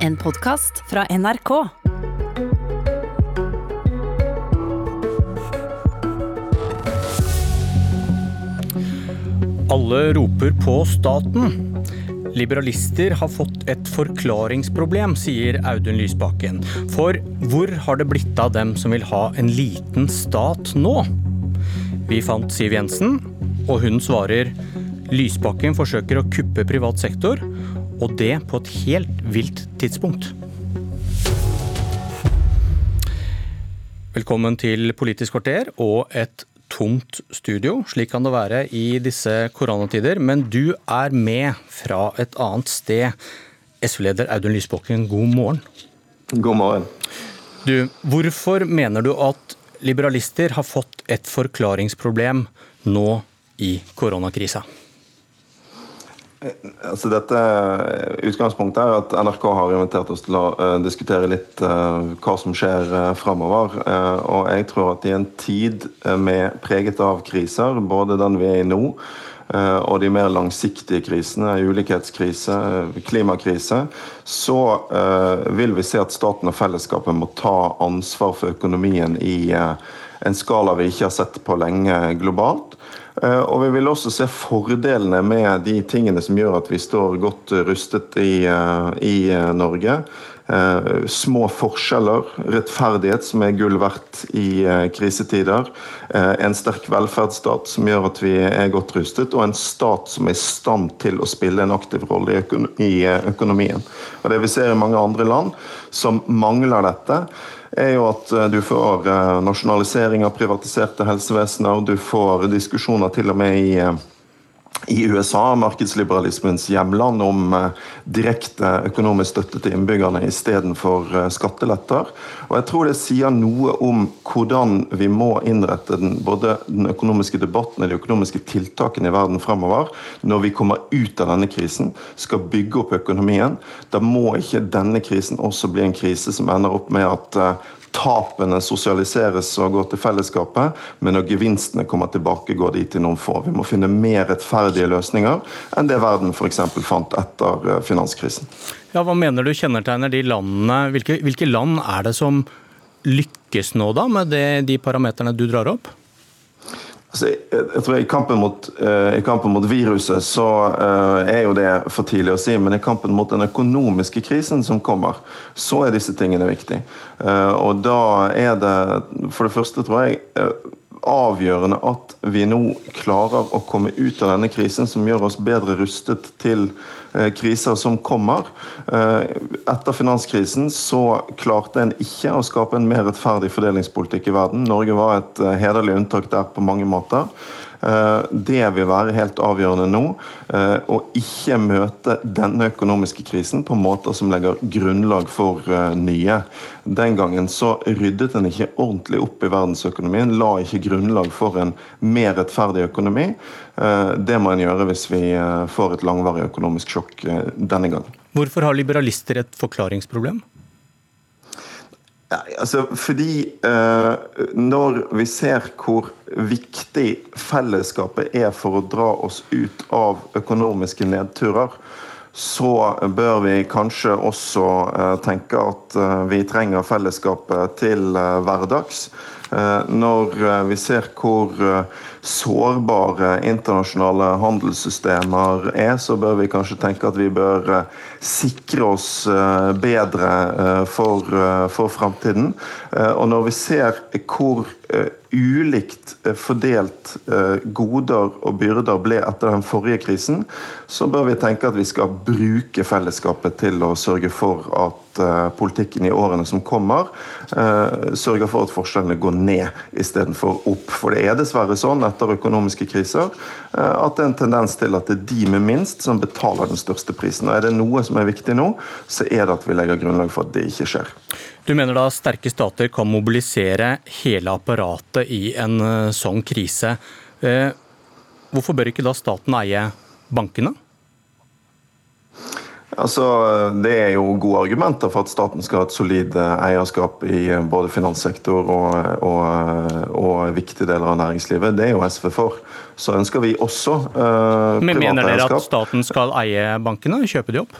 En podkast fra NRK. Alle roper på staten. Liberalister har fått et forklaringsproblem, sier Audun Lysbakken. For hvor har det blitt av dem som vil ha en liten stat nå? Vi fant Siv Jensen, og hun svarer Lysbakken forsøker å kuppe privat sektor, og det på et helt vilt tidspunkt. Velkommen til Politisk kvarter og et tomt studio. Slik kan det være i disse koronatider. Men du er med fra et annet sted. SV-leder Audun Lysbakken, god morgen. God morgen. Du, hvorfor mener du at liberalister har fått et forklaringsproblem nå i koronakrisa? Altså dette Utgangspunktet er at NRK har invitert oss til å uh, diskutere litt uh, hva som skjer uh, framover. Uh, og jeg tror at i en tid med preget av kriser, både den vi er i nå, og de mer langsiktige krisene, ulikhetskrise, klimakrise, så vil vi se at staten og fellesskapet må ta ansvar for økonomien i en skala vi ikke har sett på lenge globalt. Eh, og vi vil også se fordelene med de tingene som gjør at vi står godt rustet i, eh, i eh, Norge. Små forskjeller, rettferdighet som er gull verdt i krisetider. En sterk velferdsstat som gjør at vi er godt rustet, og en stat som er i stand til å spille en aktiv rolle i økonomien. Og Det vi ser i mange andre land som mangler dette, er jo at eh, du får eh, nasjonalisering av privatiserte helsevesener, og du får diskusjoner til og med i eh, i USA, markedsliberalismens hjemland, om direkte økonomisk støtte til innbyggerne istedenfor skatteletter. Og jeg tror det sier noe om hvordan vi må innrette den, både den økonomiske debatten og de økonomiske tiltakene i verden fremover. Når vi kommer ut av denne krisen, skal bygge opp økonomien. Da må ikke denne krisen også bli en krise som ender opp med at tapene sosialiseres og går til fellesskapet, men når gevinstene kommer tilbake, går de til noen få. Vi må finne mer rettferdige løsninger enn det verden f.eks. fant etter eh, finanskrisen. Ja, Hva mener du kjennetegner de landene? Hvilke, hvilke land er det som lykkes nå da med det, de parameterne du drar opp? Altså, jeg tror I kampen mot, uh, i kampen mot viruset så uh, er jo det for tidlig å si, men i kampen mot den økonomiske krisen som kommer, så er disse tingene viktige. Uh, og da er det for det første, tror jeg, avgjørende at vi nå klarer å komme ut av denne krisen, som gjør oss bedre rustet til eh, kriser som kommer. Eh, etter finanskrisen så klarte en ikke å skape en mer rettferdig fordelingspolitikk i verden. Norge var et eh, hederlig unntak der på mange måter. Eh, det vil være helt avgjørende nå. Eh, å ikke møte denne økonomiske krisen på måter som legger grunnlag for eh, nye. Den gangen så ryddet en ikke ordentlig opp i verdensøkonomien, la ikke grunnlag for en mer rettferdig økonomi. Det må en gjøre hvis vi får et langvarig økonomisk sjokk denne gangen. Hvorfor har liberalister et forklaringsproblem? Altså fordi eh, Når vi ser hvor viktig fellesskapet er for å dra oss ut av økonomiske nedturer, så bør vi kanskje også eh, tenke at eh, vi trenger fellesskapet til eh, hverdags. Eh, når eh, vi ser hvor sårbare internasjonale handelssystemer er, så bør vi kanskje tenke at vi bør sikre oss bedre for, for framtiden. Og når vi ser hvor ulikt eh, fordelt eh, goder og byrder ble etter den forrige krisen, så bør vi tenke at vi skal bruke fellesskapet til å sørge for at eh, politikken i årene som kommer, sørger for at forskjellene går ned istedenfor opp. For det er dessverre sånn etter økonomiske kriser at det er en tendens til at det er de med minst som betaler den største prisen. Og Er det noe som er viktig nå, så er det at vi legger grunnlag for at det ikke skjer. Du mener da sterke stater kan mobilisere hele apparatet i en eh, sånn krise. Eh, hvorfor bør ikke da staten eie bankene? Altså, Det er jo gode argumenter for at staten skal ha et solid eh, eierskap i både finanssektor og, og, og viktige deler av næringslivet. Det er jo SV for. Så ønsker vi også uh, Men Mener dere at staten skal eie bankene? Kjøpe de opp?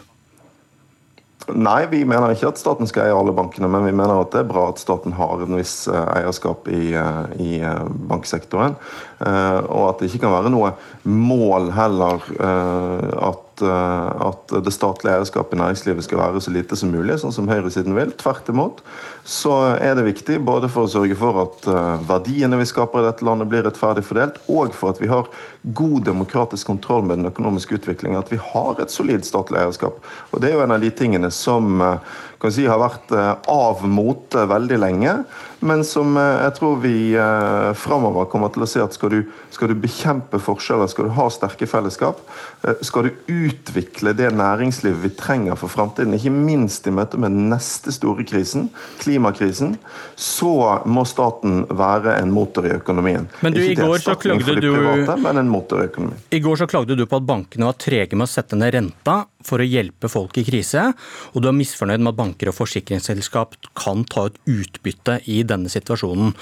Nei, vi mener ikke at staten skal eie alle bankene, men vi mener at det er bra at staten har en viss eh, eierskap i, eh, i eh, banksektoren. Og at det ikke kan være noe mål heller at Eh, at, det statlige eierskapet i næringslivet skal være så lite som mulig, sånn som høyresiden vil. Tvert imot så er det viktig både for å sørge for at eh, verdiene vi skaper i dette landet blir rettferdig fordelt, og for at vi har god demokratisk kontroll med den økonomiske utviklingen. At vi har et solid statlig eierskap. Og Det er jo en av de tingene som eh, kan si, har vært av mote veldig lenge men som eh, jeg tror vi eh, framover kommer til å se at skal du, skal du bekjempe forskjeller, skal du ha sterke fellesskap, eh, skal du utvikle det næringslivet vi trenger for framtiden, ikke minst i møte med den neste store krisen, klimakrisen, så må staten være en motor i økonomien. Men du, i går så klagde du private, men en motor i økonomien. I går så klagde du på at bankene var trege med å sette ned renta for å hjelpe folk i krise, og du er misfornøyd med at banker og forsikringsselskap kan ta ut utbytte i denne situasjonen.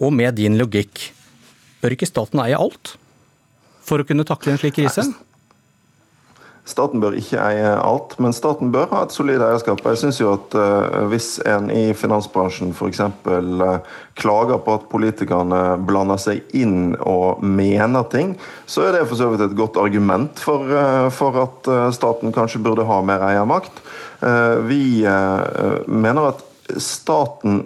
Og med din logikk, bør ikke staten eie alt for å kunne takle en slik krise? Staten bør ikke eie alt, men staten bør ha et solid eierskap. Jeg synes jo at uh, Hvis en i finansbransjen f.eks. Eh, klager på at politikerne blander seg inn og mener ting, så er det for så vidt et godt argument for, uh, for at staten kanskje burde ha mer eiermakt. Vi mener at staten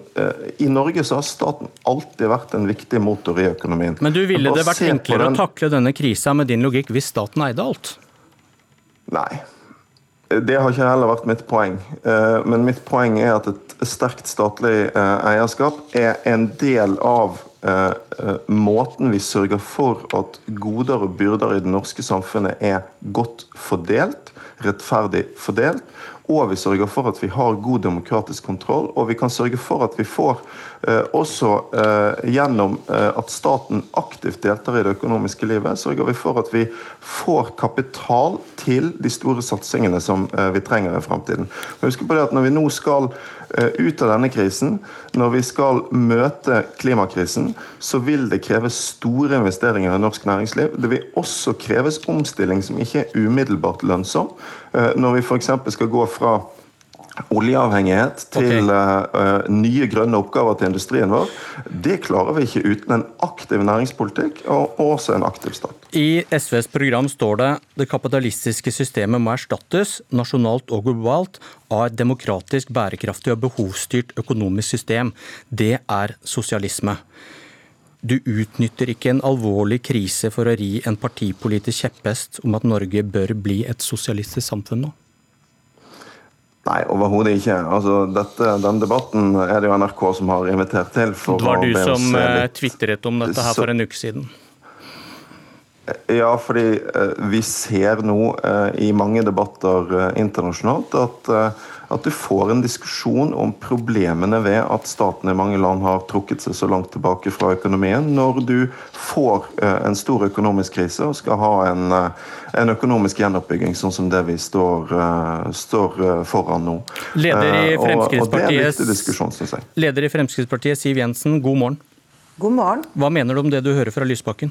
I Norge så har staten alltid vært en viktig motor i økonomien. Men du ville det vært enklere å takle denne krisa med din logikk hvis staten eide alt? Nei. Det har ikke heller vært mitt poeng. Eh, men mitt poeng er at et sterkt statlig eh, eierskap er en del av eh, måten vi sørger for at goder og byrder i det norske samfunnet er godt fordelt, rettferdig fordelt, og vi sørger for at vi har god demokratisk kontroll. Og vi kan sørge for at vi får eh, også eh, gjennom eh, at staten aktivt deltar i det økonomiske livet, sørger vi for at vi får kapital til de store satsingene som vi trenger i fremtiden. Husk på det at når vi nå skal ut av denne krisen, når vi skal møte klimakrisen, så vil det kreves store investeringer i norsk næringsliv. Det vil også kreves omstilling som ikke er umiddelbart lønnsom. Eh, når vi f.eks. skal gå fra oljeavhengighet til okay. uh, nye grønne oppgaver til industrien vår. Det klarer vi ikke uten en aktiv næringspolitikk og også en aktiv stat. I SVs program står det det kapitalistiske systemet må erstattes, nasjonalt og globalt, av et demokratisk, bærekraftig og behovsstyrt økonomisk system. Det er sosialisme. Du utnytter ikke en alvorlig krise for å ri en partipolitisk kjepphest om at Norge bør bli et sosialistisk samfunn nå? Nei, overhodet ikke. Altså, dette, den debatten er det jo NRK som har invitert til. For det var du som litt... tvitret om dette her for en uke siden. Ja, fordi eh, vi ser nå eh, i mange debatter internasjonalt at at du får en diskusjon om problemene ved at statene i mange land har trukket seg så langt tilbake fra økonomien, når du får eh, en stor økonomisk krise og skal ha en, eh, en økonomisk gjenoppbygging, sånn som det vi står, eh, står foran nå. Leder i Fremskrittspartiet, leder i Fremskrittspartiet Siv Jensen, god morgen. God morgen. Hva mener du om det du hører fra Lysbakken?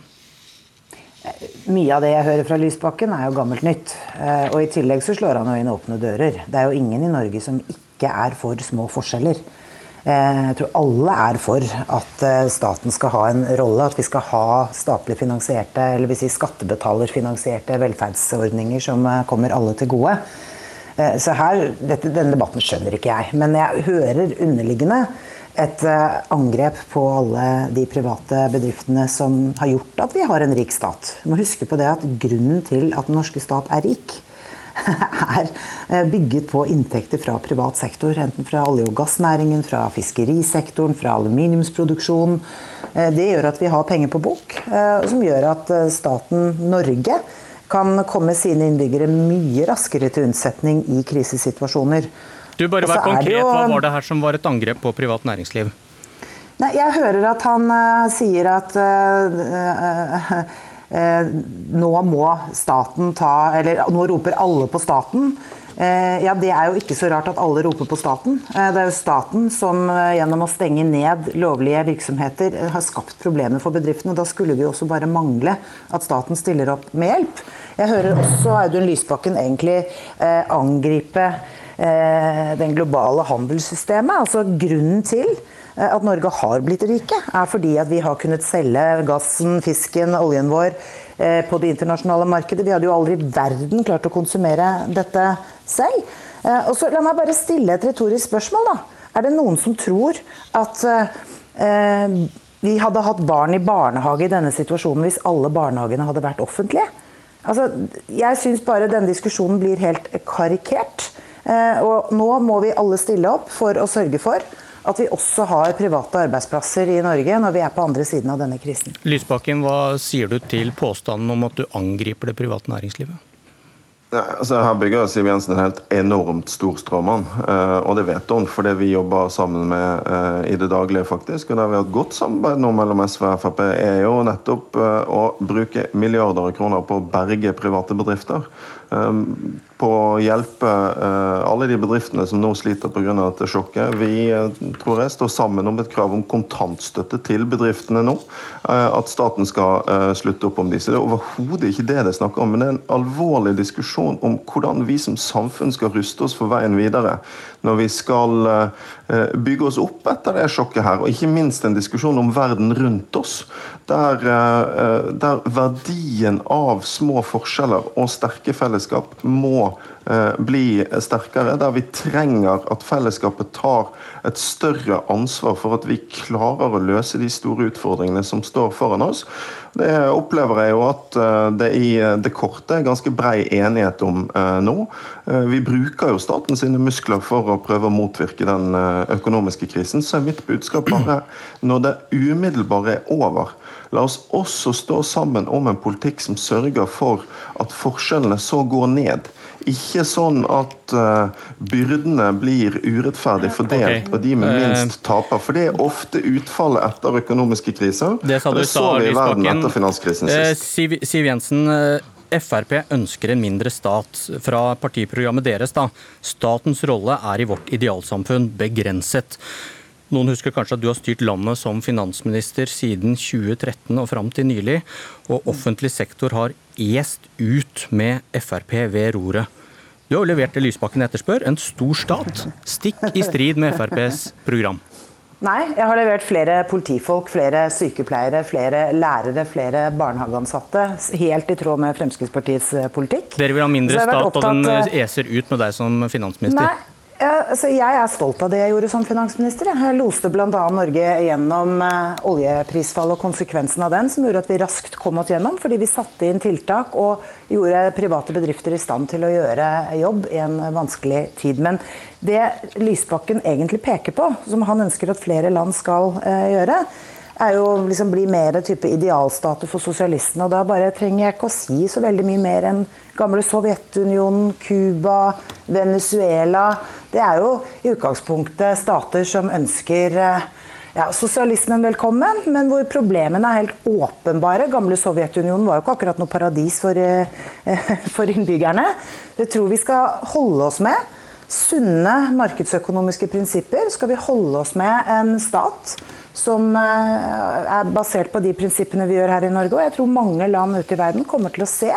Mye av det jeg hører fra Lysbakken, er jo gammelt nytt. Eh, og i tillegg så slår han jo inn åpne dører. Det er jo ingen i Norge som ikke er for små forskjeller. Eh, jeg tror alle er for at eh, staten skal ha en rolle, at vi skal ha statlig finansierte, eller vil si skattebetalerfinansierte velferdsordninger som kommer alle til gode. Så her, dette, denne debatten skjønner ikke jeg. Men jeg hører underliggende et eh, angrep på alle de private bedriftene som har gjort at vi har en rik stat. Vi må huske på det at Grunnen til at den norske stat er rik, er eh, bygget på inntekter fra privat sektor. Enten fra olje- og gassnæringen, fra fiskerisektoren, fra aluminiumsproduksjon. Eh, det gjør at vi har penger på bok, som gjør at staten Norge kan komme sine innbyggere mye raskere til unnsetning i krisesituasjoner. Du, bare vær konkret. Jo... Hva var det her som var et angrep på privat næringsliv? Nei, jeg hører at han uh, sier at uh, uh, nå må staten ta Eller nå roper alle på staten. Ja, Det er jo ikke så rart at alle roper på staten. Det er jo staten som gjennom å stenge ned lovlige virksomheter har skapt problemer for bedriftene. Da skulle det jo også bare mangle at staten stiller opp med hjelp. Jeg hører også Audun Lysbakken egentlig angripe den globale handelssystemet. Altså grunnen til eh, at Norge har blitt rike, er fordi at vi har kunnet selge gassen, fisken, oljen vår eh, på det internasjonale markedet. Vi hadde jo aldri i verden klart å konsumere dette selv. Eh, og så La meg bare stille et retorisk spørsmål. da. Er det noen som tror at eh, vi hadde hatt barn i barnehage i denne situasjonen hvis alle barnehagene hadde vært offentlige? Altså, jeg syns bare denne diskusjonen blir helt karikert. Eh, og nå må vi alle stille opp for å sørge for at vi også har private arbeidsplasser i Norge når vi er på andre siden av denne krisen. Lysbakken, hva sier du til påstanden om at du angriper det private næringslivet? Nei, altså her bygger Siv Jensen en helt enormt stor stråmann. Uh, og det vet hun, fordi vi jobber sammen med uh, i det daglige, faktisk. Og der vi har et godt samarbeid nå mellom SV og Frp, er jo nettopp å bruke milliarder av kroner på å berge private bedrifter. Um, på å hjelpe uh, alle de bedriftene som nå sliter pga. dette sjokket. Vi uh, tror jeg står sammen om et krav om kontantstøtte til bedriftene nå. Uh, at staten skal slutte opp om disse. Det er overhodet ikke det det er snakk om, men det er en alvorlig diskusjon om hvordan vi som samfunn skal ruste oss for veien videre når vi skal bygge oss opp etter det sjokket her. Og ikke minst en diskusjon om verden rundt oss, der, der verdien av små forskjeller og sterke fellesskap må Eh, bli sterkere, der vi trenger at fellesskapet tar et større ansvar for at vi klarer å løse de store utfordringene som står foran oss. Det opplever jeg jo at eh, det i det korte er ganske brei enighet om eh, nå. Vi bruker jo staten sine muskler for å prøve å motvirke den økonomiske krisen. Så er mitt budskap bare når det umiddelbare er over, la oss også stå sammen om en politikk som sørger for at forskjellene så går ned. Ikke sånn at uh, byrdene blir urettferdig fordelt, okay. og de med eh, minst taper. For det er ofte utfallet etter økonomiske kriser. Det sa det så vi i verden etter finanskrisen eh, sist. Siv, Siv Jensen, Frp ønsker en mindre stat. Fra partiprogrammet deres, da. Statens rolle er i vårt idealsamfunn begrenset. Noen husker kanskje at du har styrt landet som finansminister siden 2013 og fram til nylig, og offentlig sektor har est ut med Frp ved roret. Du har jo levert det Lysbakken etterspør, en stor stat, stikk i strid med FrPs program. Nei, jeg har levert flere politifolk, flere sykepleiere, flere lærere, flere barnehageansatte. Helt i tråd med Fremskrittspartiets politikk. Dere vil ha mindre stat, og den eh, eser ut med deg som finansminister? Nei, altså jeg er stolt av det jeg gjorde som finansminister. Jeg loste bl.a. Norge gjennom oljeprisfallet oljeprisfall og konsekvensen av den, som gjorde at vi raskt kom oss gjennom. Fordi vi satte inn tiltak og gjorde private bedrifter i stand til å gjøre jobb i en vanskelig tid. Men det Lysbakken egentlig peker på, som han ønsker at flere land skal uh, gjøre, er jo liksom bli mer type idealstater for sosialistene. Og da bare trenger jeg ikke å si så veldig mye mer enn gamle Sovjetunionen, Cuba, Venezuela. Det er jo i utgangspunktet stater som ønsker eh, ja, sosialismen velkommen, men hvor problemene er helt åpenbare. Gamle Sovjetunionen var jo ikke akkurat noe paradis for, eh, for innbyggerne. Det tror vi skal holde oss med. Sunne markedsøkonomiske prinsipper skal vi holde oss med en stat som eh, er basert på de prinsippene vi gjør her i Norge. Og jeg tror mange land ute i verden kommer til å se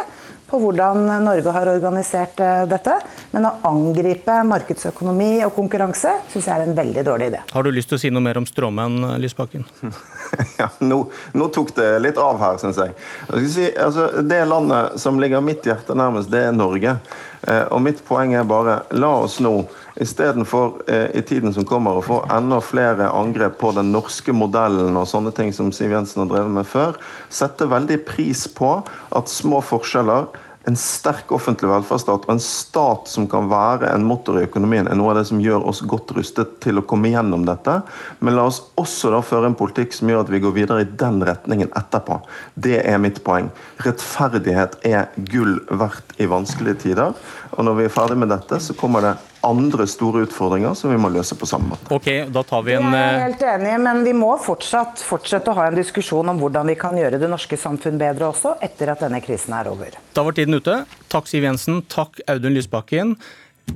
på hvordan Norge har organisert eh, dette. Men å angripe markedsøkonomi og konkurranse syns jeg er en veldig dårlig idé. Har du lyst til å si noe mer om stråmenn, Lysbakken? ja, nå, nå, tok det litt av her, syns jeg. jeg si, altså, det landet som ligger mitt hjerte nærmest, det er Norge. Eh, og mitt poeng er bare la oss nå Istedenfor eh, i tiden som kommer å få enda flere angrep på den norske modellen og sånne ting som Siv Jensen har drevet med før, sette veldig pris på at små forskjeller en sterk offentlig velferdsstat og en stat som kan være en motor i økonomien, er noe av det som gjør oss godt rustet til å komme gjennom dette. Men la oss også da føre en politikk som gjør at vi går videre i den retningen etterpå. Det er mitt poeng. Rettferdighet er gull verdt i vanskelige tider. Og når vi er ferdig med dette, så kommer det andre store utfordringer som vi må løse på samme måte. Ok, da tar vi en... Jeg er eh, helt enig, men vi må fortsatt fortsette å ha en diskusjon om hvordan vi kan gjøre det norske samfunn bedre også, etter at denne krisen er over. Da var tiden ute. Takk Siv Jensen, takk Audun Lysbakken.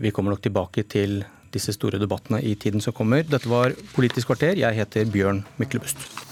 Vi kommer nok tilbake til disse store debattene i tiden som kommer. Dette var Politisk kvarter. Jeg heter Bjørn Myklebust.